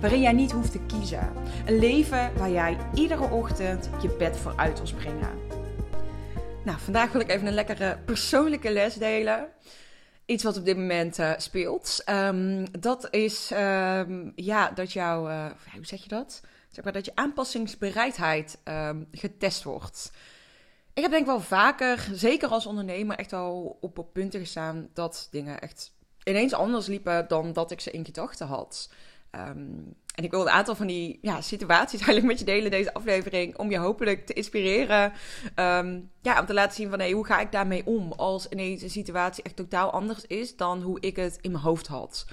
waarin jij niet hoeft te kiezen. Een leven waar jij iedere ochtend je bed voor uit wil springen. Nou, vandaag wil ik even een lekkere persoonlijke les delen. Iets wat op dit moment uh, speelt. Um, dat is um, ja, dat jouw, uh, hoe zeg je dat? Zeg maar dat je aanpassingsbereidheid um, getest wordt. Ik heb denk wel vaker, zeker als ondernemer, echt al op, op punten gestaan dat dingen echt ineens anders liepen dan dat ik ze in gedachten had. Um, en ik wil een aantal van die ja, situaties eigenlijk met je delen deze aflevering. Om je hopelijk te inspireren. Um, ja, om te laten zien van hey, hoe ga ik daarmee om. Als ineens een situatie echt totaal anders is dan hoe ik het in mijn hoofd had.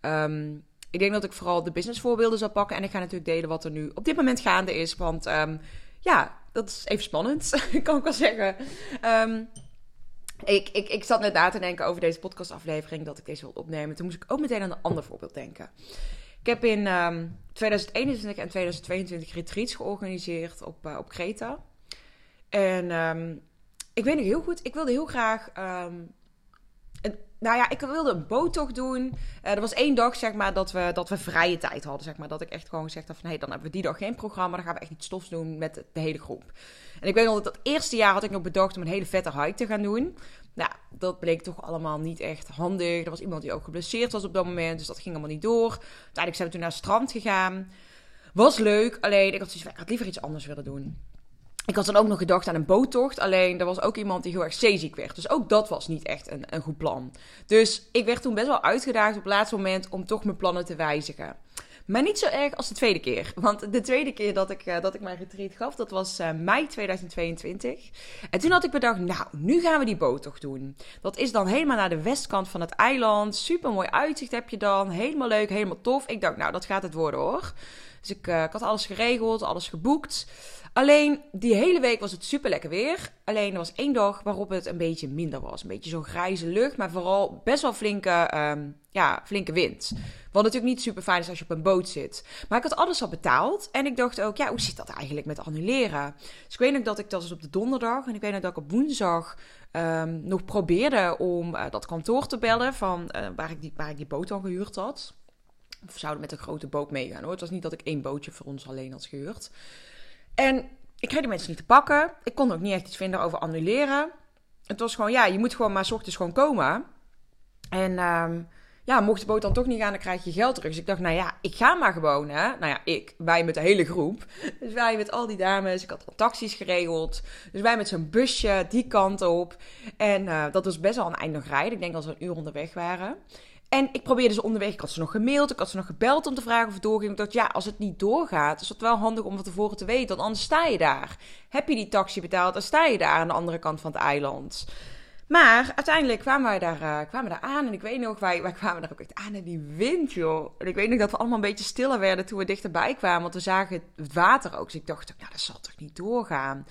Um, ik denk dat ik vooral de business voorbeelden zal pakken. En ik ga natuurlijk delen wat er nu op dit moment gaande is. Want ja, dat is even spannend, kan ik wel zeggen. Ik, ik, ik zat net na te denken over deze podcastaflevering dat ik deze wil opnemen. Toen moest ik ook meteen aan een ander voorbeeld denken. Ik heb in um, ehm, 2021 en 2022 retreats georganiseerd op, uh, op Kreta. En um, ik weet nog heel goed, ik wilde heel graag. Een, nou ja, ik wilde een boottocht doen. Uh, er was één dag, zeg maar, dat we, dat we vrije tijd hadden. Zeg maar, dat ik echt gewoon gezegd had van... hey, dan hebben we die dag geen programma. Dan gaan we echt iets stofs doen met de, hele groep. En ik weet nog dat het eerste jaar had ik nog bedacht om een hele vette hike te gaan doen. Nou, dat bleek toch allemaal niet echt handig. Er was iemand die ook geblesseerd was op dat moment, dus dat ging allemaal niet door. Uiteindelijk zijn we toen naar het strand gegaan. Was leuk, alleen ik had, ik had liever iets anders willen doen. Ik had dan ook nog gedacht aan een boottocht. Alleen er was ook iemand die heel erg zeeziek werd. Dus ook dat was niet echt een, een goed plan. Dus ik werd toen best wel uitgedaagd op het laatste moment om toch mijn plannen te wijzigen. Maar niet zo erg als de tweede keer. Want de tweede keer dat ik, uh, dat ik mijn retreat gaf, dat was uh, mei 2022. En toen had ik bedacht, nou, nu gaan we die boottocht doen. Dat is dan helemaal naar de westkant van het eiland. Super mooi uitzicht heb je dan. Helemaal leuk, helemaal tof. Ik dacht, nou, dat gaat het worden hoor. Dus ik, uh, ik had alles geregeld, alles geboekt. Alleen die hele week was het super lekker weer. Alleen er was één dag waarop het een beetje minder was. Een beetje zo'n grijze lucht, maar vooral best wel flinke, um, ja, flinke wind. Wat natuurlijk niet super fijn is als je op een boot zit. Maar ik had alles al betaald. En ik dacht ook, ja, hoe zit dat eigenlijk met annuleren? Dus ik weet nog dat ik, dat was op de donderdag. En ik weet nog dat ik op woensdag um, nog probeerde om uh, dat kantoor te bellen. Van uh, waar, ik die, waar ik die boot al gehuurd had. Of zouden met een grote boot meegaan hoor. Het was niet dat ik één bootje voor ons alleen had gehuurd. En ik kreeg die mensen niet te pakken. Ik kon ook niet echt iets vinden over annuleren. Het was gewoon, ja, je moet gewoon maar ochtends gewoon komen. En um, ja, mocht de boot dan toch niet gaan, dan krijg je geld terug. Dus ik dacht, nou ja, ik ga maar gewoon, hè. Nou ja, ik, wij met de hele groep. Dus wij met al die dames, ik had al taxis geregeld. Dus wij met zo'n busje die kant op. En uh, dat was best wel een eind nog rijden. Ik denk dat ze een uur onderweg waren. En ik probeerde ze onderweg. Ik had ze nog gemaild. Ik had ze nog gebeld om te vragen of het doorging. Ik dacht, ja, als het niet doorgaat, is het wel handig om van tevoren te weten. Want anders sta je daar. Heb je die taxi betaald, dan sta je daar aan de andere kant van het eiland. Maar uiteindelijk kwamen wij daar, uh, kwamen daar aan. En ik weet nog, wij, wij kwamen daar ook echt aan in die wind, joh. En ik weet nog dat we allemaal een beetje stiller werden toen we dichterbij kwamen. Want we zagen het water ook. Dus ik dacht, ja, dat zal toch niet doorgaan.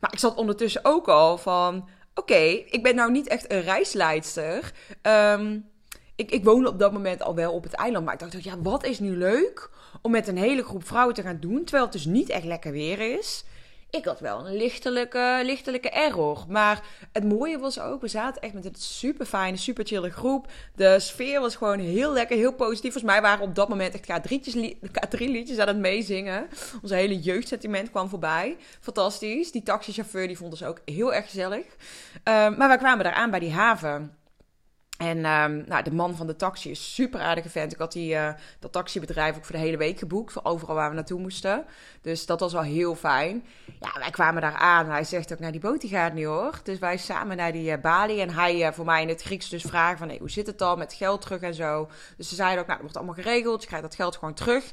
Maar ik zat ondertussen ook al van... Oké, ik ben nou niet echt een reisleidster. Um, ik, ik woonde op dat moment al wel op het eiland. Maar ik dacht, ja, wat is nu leuk om met een hele groep vrouwen te gaan doen. Terwijl het dus niet echt lekker weer is. Ik had wel een lichtelijke, lichtelijke error. Maar het mooie was ook, we zaten echt met een super fijne, super chille groep. De sfeer was gewoon heel lekker, heel positief. Volgens mij waren op dat moment echt K3 liedjes aan het meezingen. Onze hele jeugdsentiment kwam voorbij. Fantastisch. Die taxichauffeur die vond ons ook heel erg gezellig. Um, maar we kwamen daar aan bij die haven. En um, nou, de man van de taxi is super aardige vent. Ik had die, uh, dat taxibedrijf ook voor de hele week geboekt. Voor overal waar we naartoe moesten. Dus dat was wel heel fijn. Ja, wij kwamen daar aan. Hij zegt ook, nou die boot die gaat niet hoor. Dus wij samen naar die uh, balie. En hij uh, voor mij in het Grieks dus vragen van... Hey, hoe zit het dan met geld terug en zo. Dus ze zeiden ook, nou dat wordt allemaal geregeld. Je krijgt dat geld gewoon terug.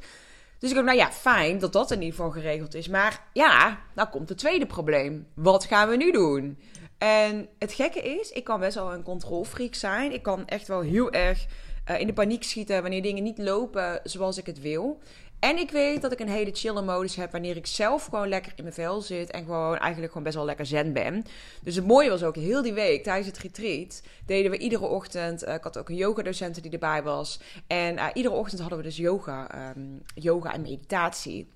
Dus ik dacht, nou ja, fijn dat dat in ieder geval geregeld is. Maar ja, nou komt het tweede probleem. Wat gaan we nu doen? En het gekke is, ik kan best wel een controlfreak zijn. Ik kan echt wel heel erg uh, in de paniek schieten wanneer dingen niet lopen zoals ik het wil. En ik weet dat ik een hele chille modus heb wanneer ik zelf gewoon lekker in mijn vel zit en gewoon eigenlijk gewoon best wel lekker zen ben. Dus het mooie was ook, heel die week tijdens het retreat deden we iedere ochtend, uh, ik had ook een yoga docent die erbij was. En uh, iedere ochtend hadden we dus yoga, um, yoga en meditatie.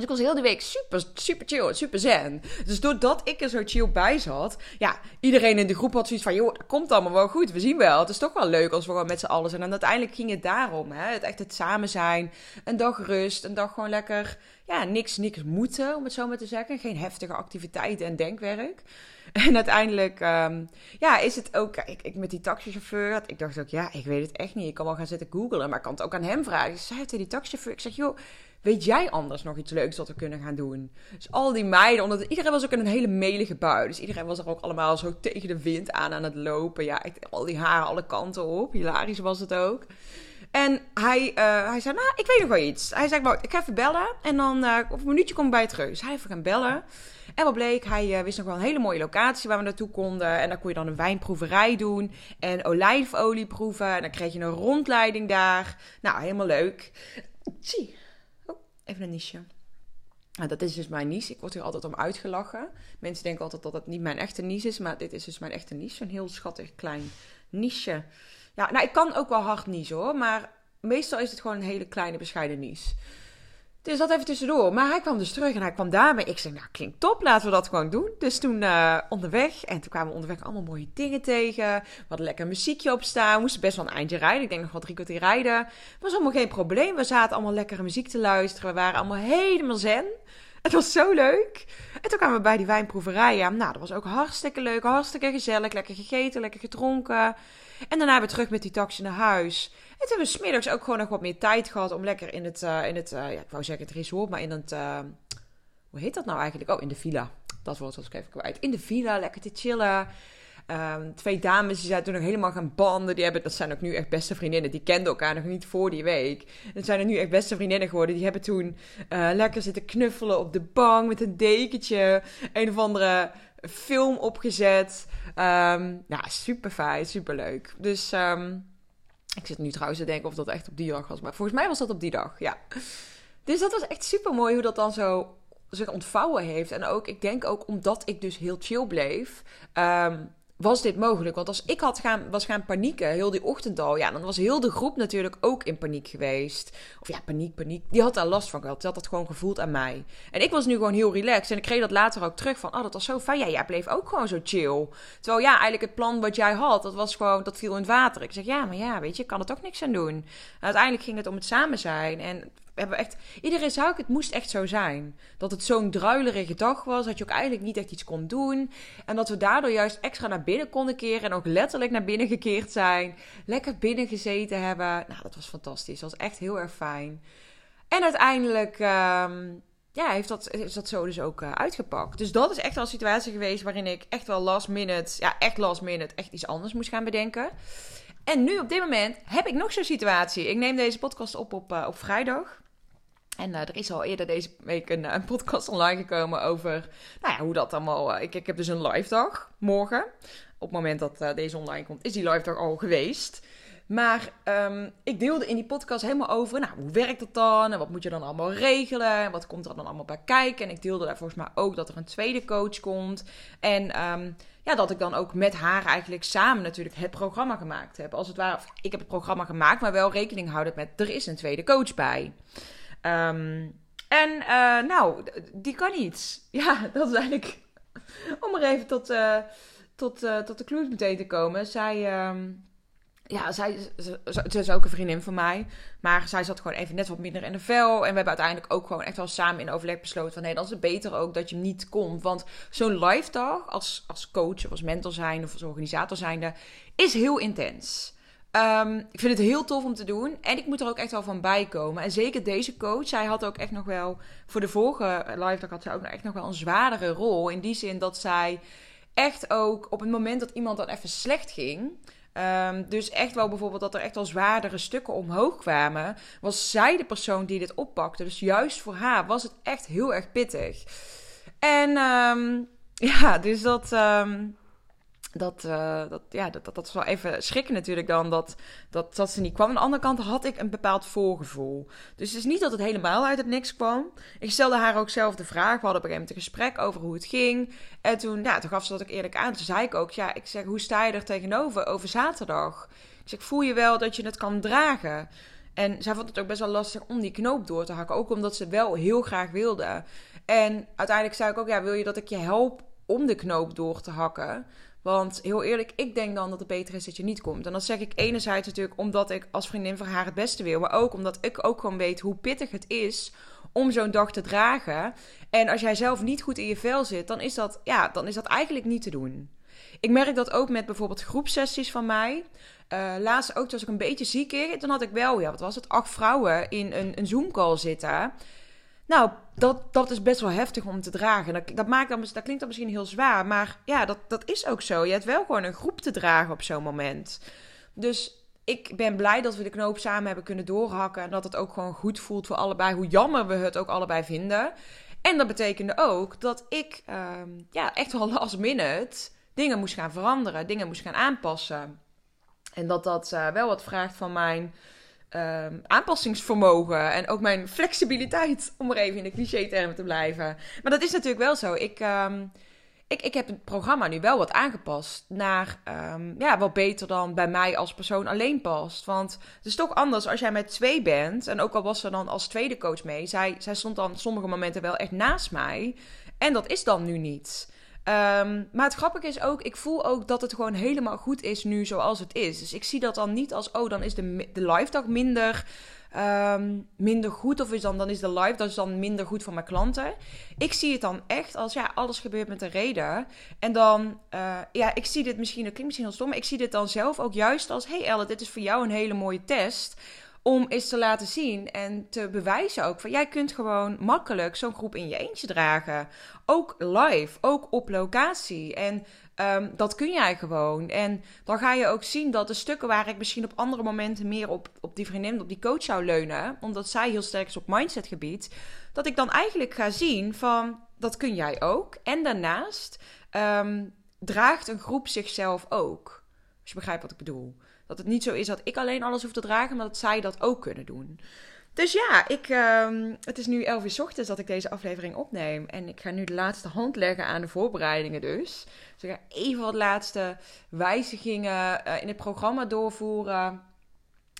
Dus ik was heel de week super, super chill, super zen. Dus doordat ik er zo chill bij zat, ja, iedereen in de groep had zoiets van, joh, dat komt allemaal wel goed, we zien wel. Het is toch wel leuk als we gewoon met z'n allen zijn. En uiteindelijk ging het daarom, hè, het echt het samen zijn, een dag rust, een dag gewoon lekker, ja, niks, niks moeten, om het zo maar te zeggen. Geen heftige activiteiten en denkwerk. En uiteindelijk, um, ja, is het ook, ik, met die taxichauffeur, ik dacht ook, ja, ik weet het echt niet. Ik kan wel gaan zitten googlen, maar ik kan het ook aan hem vragen. Ik zei tegen die taxichauffeur, ik zeg, joh, Weet jij anders nog iets leuks dat we kunnen gaan doen? Dus al die meiden, omdat iedereen was ook in een hele melige bui. Dus iedereen was er ook allemaal zo tegen de wind aan aan het lopen. Ja, al die haren alle kanten op. Hilarisch was het ook. En hij, uh, hij zei, nou, ik weet nog wel iets. Hij zei, ik ga even bellen. En dan uh, op een minuutje kom ik bij terug. Dus hij even gaan bellen. En wat bleek, hij uh, wist nog wel een hele mooie locatie waar we naartoe konden. En dan kon je dan een wijnproeverij doen. En olijfolie proeven. En dan kreeg je een rondleiding daar. Nou, helemaal leuk. Zie. Even een niche. Nou, dat is dus mijn niche. Ik word hier altijd om uitgelachen. Mensen denken altijd dat het niet mijn echte niche is, maar dit is dus mijn echte niche. Een heel schattig klein niche. Ja, nou, ik kan ook wel hard niche hoor, maar meestal is het gewoon een hele kleine bescheiden niche. Dus dat even tussendoor. Maar hij kwam dus terug en hij kwam daarmee. Ik zei, nou klinkt top, laten we dat gewoon doen. Dus toen uh, onderweg. En toen kwamen we onderweg allemaal mooie dingen tegen. We hadden lekker muziekje op staan. We moesten best wel een eindje rijden. Ik denk nog wel drie kwartier rijden. Was allemaal geen probleem. We zaten allemaal lekkere muziek te luisteren. We waren allemaal helemaal zen. Het was zo leuk. En toen kwamen we bij die wijnproeverij. Nou, dat was ook hartstikke leuk. Hartstikke gezellig. Lekker gegeten, lekker gedronken. En daarna weer terug met die taxi naar huis. En toen hebben we smiddags ook gewoon nog wat meer tijd gehad om lekker in het, uh, in het uh, ja, ik wou zeggen het resort, maar in het, uh, hoe heet dat nou eigenlijk? Oh, in de villa. Dat woord was ik even kwijt. In de villa, lekker te chillen. Um, twee dames die zijn toen nog helemaal gaan banden. Die hebben, dat zijn ook nu echt beste vriendinnen. Die kenden elkaar nog niet voor die week. Het zijn er nu echt beste vriendinnen geworden. Die hebben toen lekker zitten knuffelen op de bank met een dekentje. Een of andere film opgezet. Ja, super fijn, super leuk. Dus um, ik zit nu trouwens te denken of dat echt op die dag was. Maar volgens mij was dat op die dag, ja. Dus dat was echt super mooi hoe dat dan zo zich ontvouwen heeft. En ook, ik denk ook omdat ik dus heel chill bleef. Um, was dit mogelijk? Want als ik had gaan, was gaan panieken, heel die ochtend al, ja, dan was heel de groep natuurlijk ook in paniek geweest. Of ja, paniek, paniek. Die had daar last van gehad. Die had dat gewoon gevoeld aan mij. En ik was nu gewoon heel relaxed. En ik kreeg dat later ook terug van, oh, dat was zo fijn. Ja, jij bleef ook gewoon zo chill. Terwijl ja, eigenlijk het plan wat jij had, dat was gewoon, dat viel in het water. Ik zeg, ja, maar ja, weet je, ik kan er toch niks aan doen. En uiteindelijk ging het om het samen zijn. En hebben echt, iedereen zou ik, het moest echt zo zijn. Dat het zo'n druilerige dag was, dat je ook eigenlijk niet echt iets kon doen. En dat we daardoor juist extra naar binnen konden keren en ook letterlijk naar binnen gekeerd zijn. Lekker binnen gezeten hebben. Nou, dat was fantastisch. Dat was echt heel erg fijn. En uiteindelijk um, ja, heeft dat, is dat zo dus ook uh, uitgepakt. Dus dat is echt wel een situatie geweest waarin ik echt wel last minute, ja, echt last minute, echt iets anders moest gaan bedenken. En nu op dit moment heb ik nog zo'n situatie. Ik neem deze podcast op op, uh, op vrijdag. En uh, er is al eerder deze week een, een, podcast online gekomen over nou ja, hoe dat allemaal. Uh, ik, ik heb dus een live dag morgen. Op het moment dat deze online komt, is die live dag al geweest. Maar um, ik deelde in die podcast helemaal over, nou, hoe werkt dat dan? En wat moet je dan allemaal regelen? En wat komt er dan allemaal bij kijken? En ik deelde daar volgens mij ook dat er een tweede coach komt. En um, ja, dat ik dan ook met haar eigenlijk samen natuurlijk het programma gemaakt heb. Als het ware, ik heb het programma gemaakt, maar wel rekening houden met, er is een tweede coach bij. Um, en uh, nou, die kan iets. Ja, dat is eigenlijk. Om er even tot, uh, tot, uh, tot de clues meteen te komen. Zij, um, ja, zij ze, is ook een vriendin van mij. Maar zij zat gewoon even net wat minder in de vel. En we hebben uiteindelijk ook gewoon echt wel samen in overleg besloten van... nee, dan is het beter ook dat je niet komt. Want zo'n live dag als, als coach of als mentor zijn of als organisator zijnde... is heel intens. Ehm, ik vind het heel tof om te doen. En ik moet er ook echt wel van bijkomen. En zeker deze coach, zij had ook echt nog wel... voor de vorige live dag had zij ook echt nog wel een zwaardere rol. In die zin dat zij echt ook op het moment dat iemand dan even slecht ging... Um, dus echt wel bijvoorbeeld dat er echt wel zwaardere stukken omhoog kwamen. Was zij de persoon die dit oppakte. Dus juist voor haar was het echt heel erg pittig. En um, ja, dus dat. Dat, uh, dat, ja, dat, dat, is wel even schrikken natuurlijk dan dat, dat, dat ze niet kwam. Aan de andere kant had ik een bepaald voorgevoel. Dus het is niet dat het helemaal uit het niks kwam. Ik stelde haar ook zelf de vraag. We hadden op een gegeven moment een gesprek over hoe het ging. En toen, ja, toen gaf ze dat ook eerlijk aan. Toen zei ik ook, ja, ik zeg, hoe sta je er tegenover over zaterdag? Ik zeg, voel je wel dat je het kan dragen? En zij vond het ook best wel lastig om die knoop door te hakken. Ook omdat ze wel heel graag wilde. En uiteindelijk zei ik ook, ja, wil je dat ik je help om de knoop door te hakken? Want heel eerlijk, ik denk dan dat het beter is dat je niet komt. En dat zeg ik enerzijds natuurlijk omdat ik als vriendin voor haar het beste wil. Maar ook omdat ik ook gewoon weet hoe pittig het is om zo'n dag te dragen. En als jij zelf niet goed in je vel zit, dan is dat, ja, dan is dat eigenlijk niet te doen. Ik merk dat ook met bijvoorbeeld groepsessies van mij. Uh, laatst ook, toen ik een beetje ziek, dan had ik wel, ja, wat was het, acht vrouwen in een, een Zoom-call zitten. Nou, dat, dat is best wel heftig om te dragen. Dat, dat, maakt dan, dat klinkt dan misschien heel zwaar, maar ja, dat, dat is ook zo. Je hebt wel gewoon een groep te dragen op zo'n moment. Dus ik ben blij dat we de knoop samen hebben kunnen doorhakken. En dat het ook gewoon goed voelt voor allebei, hoe jammer we het ook allebei vinden. En dat betekende ook dat ik uh, ja, echt wel last minute dingen moest gaan veranderen, dingen moest gaan aanpassen. En dat dat uh, wel wat vraagt van mijn um, aanpassingsvermogen en ook mijn flexibiliteit, om er even in de cliché-termen te blijven. Maar dat is natuurlijk wel zo. Ik, um, ik, ik heb het programma nu wel wat aangepast naar um, ja, wat beter dan bij mij als persoon alleen past. Want het is toch anders als jij met twee bent. En ook al was ze dan als tweede coach mee, zij, zij stond dan sommige momenten wel echt naast mij. En dat is dan nu niet. Um, maar het grappige is ook, ik voel ook dat het gewoon helemaal goed is nu zoals het is. Dus ik zie dat dan niet als, oh, dan is de, de live dag minder, um, minder goed. Of is dan, dan is de live dag dan minder goed voor mijn klanten. Ik zie het dan echt als, ja, alles gebeurt met een reden. En dan, uh, ja, ik zie dit misschien, dat klinkt misschien heel stom, ik zie dit dan zelf ook juist als, hey Elle, dit is voor jou een hele mooie test om eens te laten zien en te bewijzen ook van jij kunt gewoon makkelijk zo'n groep in je eentje dragen. Ook live, ook op locatie. En um, dat kun jij gewoon. En dan ga je ook zien dat de stukken waar ik misschien op andere momenten meer op, op die vriendin, op die coach zou leunen, omdat zij heel sterk is op mindsetgebied, dat ik dan eigenlijk ga zien van dat kun jij ook. En daarnaast um, draagt een groep zichzelf ook. Als je begrijpt wat ik bedoel. Dat het niet zo is dat ik alleen alles hoef te dragen, maar dat zij dat ook kunnen doen. Dus ja, ik, uh, het is nu 11 uur ochtends dat ik deze aflevering opneem. En ik ga nu de laatste hand leggen aan de voorbereidingen dus. Dus ik ga even wat laatste wijzigingen uh, in het programma doorvoeren.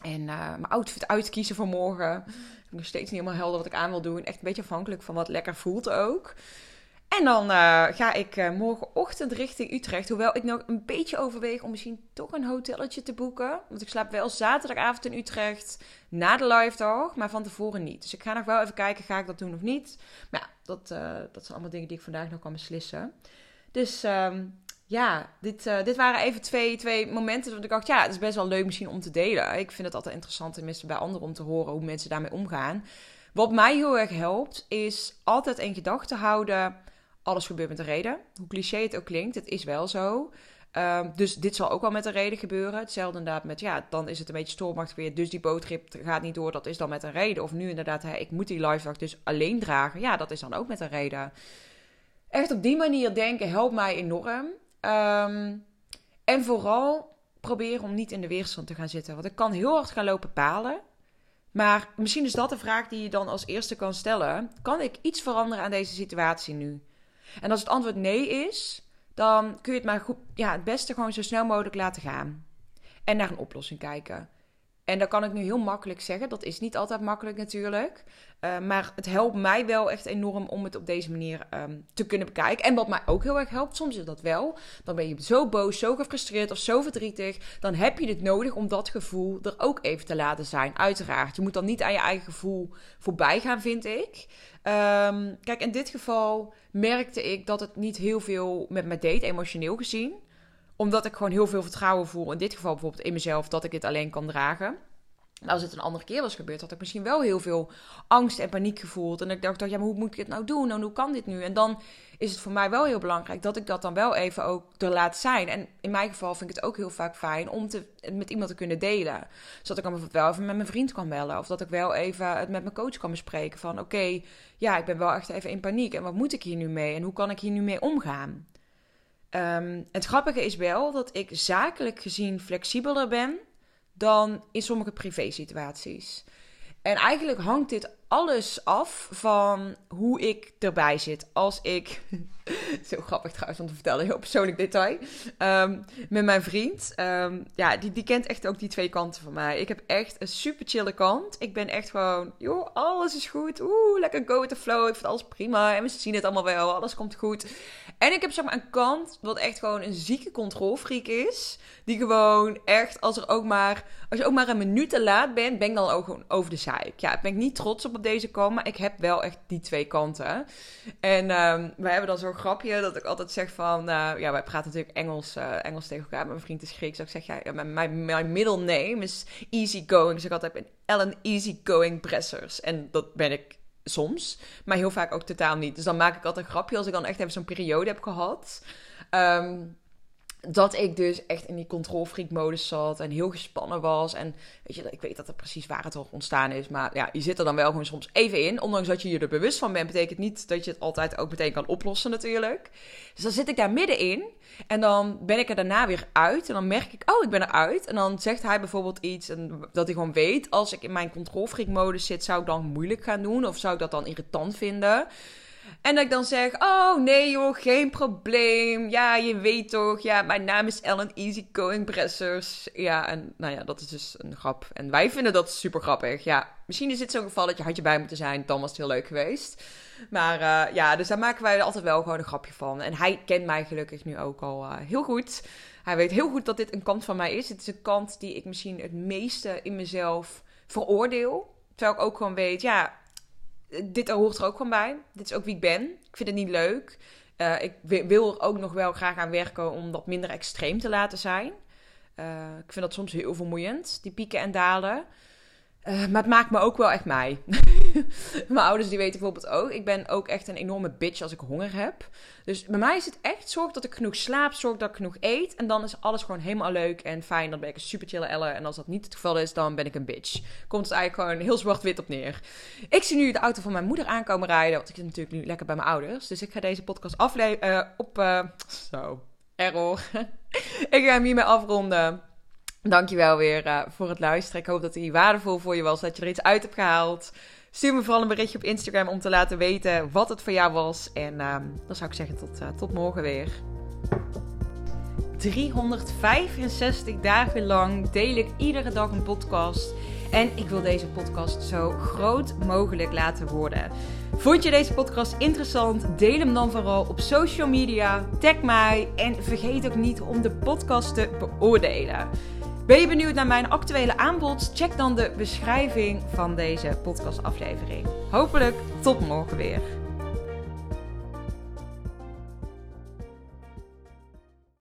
En uh, mijn outfit uitkiezen voor morgen. Ik heb nog steeds niet helemaal helder wat ik aan wil doen. Echt een beetje afhankelijk van wat lekker voelt ook. En dan uh, ga ik uh, morgenochtend richting Utrecht. Hoewel ik nog een beetje overweeg om misschien toch een hotelletje te boeken. Want ik slaap wel zaterdagavond in Utrecht na de live dag, maar van tevoren niet. Dus ik ga nog wel even kijken, ga ik dat doen of niet. Maar ja, dat, uh, dat zijn allemaal dingen die ik vandaag nog kan beslissen. Dus um, ja, dit, dit waren even twee, twee momenten dat ik dacht, ja, het is best wel leuk misschien om te delen. Ik vind het altijd interessant, tenminste bij anderen, om te horen hoe mensen daarmee omgaan. Wat mij heel erg helpt, is altijd in gedachten houden alles gebeurt met een reden. Hoe cliché het ook klinkt, het is wel zo. Um, dus dit zal ook wel met een reden gebeuren. Hetzelfde inderdaad met, ja, dan is het een beetje stormachtig weer. Dus die bootgrip gaat niet door, dat is dan met een reden. Of nu inderdaad, hè, ik moet die live dag dus alleen dragen. Ja, dat is dan ook met een reden. Echt op die manier denken helpt mij enorm. Um, en vooral proberen om niet in de weerstand te gaan zitten. Want ik kan heel hard gaan lopen palen. Maar misschien is dat de vraag die je dan als eerste kan stellen. Kan ik iets veranderen aan deze situatie nu? En als het antwoord nee is, dan kun je het maar goed, ja, het beste gewoon zo snel mogelijk laten gaan. En naar een oplossing kijken. En dat kan ik nu heel makkelijk zeggen. Dat is niet altijd makkelijk natuurlijk. Uh, maar het helpt mij wel echt enorm om het op deze manier um, te kunnen bekijken. En wat mij ook heel erg helpt, soms is dat wel. Dan ben je zo boos, zo gefrustreerd of zo verdrietig. Dan heb je het nodig om dat gevoel er ook even te laten zijn. Uiteraard. Je moet dan niet aan je eigen gevoel voorbij gaan, vind ik. Um, kijk, in dit geval merkte ik dat het niet heel veel met me deed, emotioneel gezien. Omdat ik gewoon heel veel vertrouwen voel. In dit geval bijvoorbeeld in mezelf, dat ik dit alleen kan dragen. Als het een andere keer was gebeurd, had ik misschien wel heel veel angst en paniek gevoeld. En ik dacht, ja, maar hoe moet ik het nou doen? En hoe kan dit nu? En dan is het voor mij wel heel belangrijk dat ik dat dan wel even ook er laat zijn. En in mijn geval vind ik het ook heel vaak fijn om te, met iemand te kunnen delen. Zodat ik dan wel even met mijn vriend kan bellen. Of dat ik wel even het met mijn coach kan bespreken. Van oké, ja, ik ben wel echt even in paniek. En wat moet ik hier nu mee? En hoe kan ik hier nu mee omgaan? Um, het grappige is wel dat ik zakelijk gezien flexibeler ben dan in sommige privé-situaties. En eigenlijk hangt dit alles af van hoe ik erbij zit. Als ik, zo grappig trouwens om te vertellen, heel persoonlijk detail, um, met mijn vriend. Um, ja, die, die kent echt ook die twee kanten van mij. Ik heb echt een super chille kant. Ik ben echt gewoon, joh, alles is goed. Oeh, lekker go with the flow. Ik vind alles prima. En we zien het allemaal wel. Alles komt goed. En ik heb zeg maar een kant wat echt gewoon een zieke controlfreak is. Die gewoon echt, als er ook maar, als je ook maar een minuut te laat bent, ben ik dan ook gewoon over de zeik. Ja, ik ben niet trots op op deze kant, maar ik heb wel echt die twee kanten. En um, wij hebben dan zo'n dat ik altijd zeg van, uh, ja, wij praten natuurlijk Engels, uh, Engels tegen elkaar. Mijn vriend is Grieks. Ik zeg, ja, mijn, mijn middle name is easygoing. Dus ik altijd, ben Ellen Easygoing Bressers. En dat ben ik soms, maar heel vaak ook totaal niet. Dus dan maak ik altijd een grapje als ik dan echt even zo'n periode heb gehad. Um, dat ik dus echt in die controlfreak modus zat en heel gespannen was. En weet je, ik weet dat er precies waar het al ontstaan is. Maar ja, je zit er dan wel gewoon soms even in. Ondanks dat je je er bewust van bent, betekent niet dat je het altijd ook meteen kan oplossen natuurlijk. Dus dan zit ik daar middenin. En dan ben ik er daarna weer uit. En dan merk ik, oh, ik ben eruit. En dan zegt hij bijvoorbeeld iets en dat hij gewoon weet... als ik in mijn controlfreak modus zit, zou ik dan moeilijk gaan doen? Of zou ik dat dan irritant vinden? En dat ik dan zeg: Oh nee, joh, geen probleem. Ja, je weet toch. Ja, mijn naam is Ellen Easygoing Bressers. Ja, en nou ja, dat is dus een grap. En wij vinden dat super grappig. Ja, misschien is dit zo'n geval dat je had je bij moeten zijn. Dan was het heel leuk geweest. Maar uh, ja, dus daar maken wij altijd wel gewoon een grapje van. En hij kent mij gelukkig nu ook al uh, heel goed. Hij weet heel goed dat dit een kant van mij is. Het is een kant die ik misschien het meeste in mezelf veroordeel. Terwijl ik ook gewoon weet, ja, dit hoort er ook gewoon bij. Dit is ook wie ik ben. Ik vind het niet leuk. Uh, ik wil er ook nog wel graag aan werken om dat minder extreem te laten zijn. Uh, ik vind dat soms heel vermoeiend, die pieken en dalen. Uh, maar het maakt me ook wel echt mij. Mijn ouders die weten bijvoorbeeld ook. Ik ben ook echt een enorme bitch als ik honger heb. Dus bij mij is het echt zorg dat ik genoeg slaap, zorg dat ik genoeg eet. En dan is alles gewoon helemaal leuk en fijn. Dan ben ik een super chille Elle. En als dat niet het geval is, dan ben ik een bitch. Komt het eigenlijk gewoon heel zwart-wit op neer. Ik zie nu de auto van mijn moeder aankomen rijden. Want ik zit natuurlijk nu lekker bij mijn ouders. Dus ik ga deze podcast afleveren uh, op... Uh, zo, error. ik ga hem hiermee afronden. Dankjewel weer uh, voor het luisteren. Ik hoop dat hij waardevol voor je was, dat je er iets uit hebt gehaald. Stuur me vooral een berichtje op Instagram om te laten weten wat het voor jou was. En uh, dan zou ik zeggen tot, uh, tot morgen weer. 365 dagen lang deel ik iedere dag een podcast. En ik wil deze podcast zo groot mogelijk laten worden. Vond je deze podcast interessant? Deel hem dan vooral op social media. Tag mij en vergeet ook niet om de podcast te beoordelen. Ben je benieuwd naar mijn actuele aanbod? Check dan de beschrijving van deze podcastaflevering. Hopelijk tot morgen weer.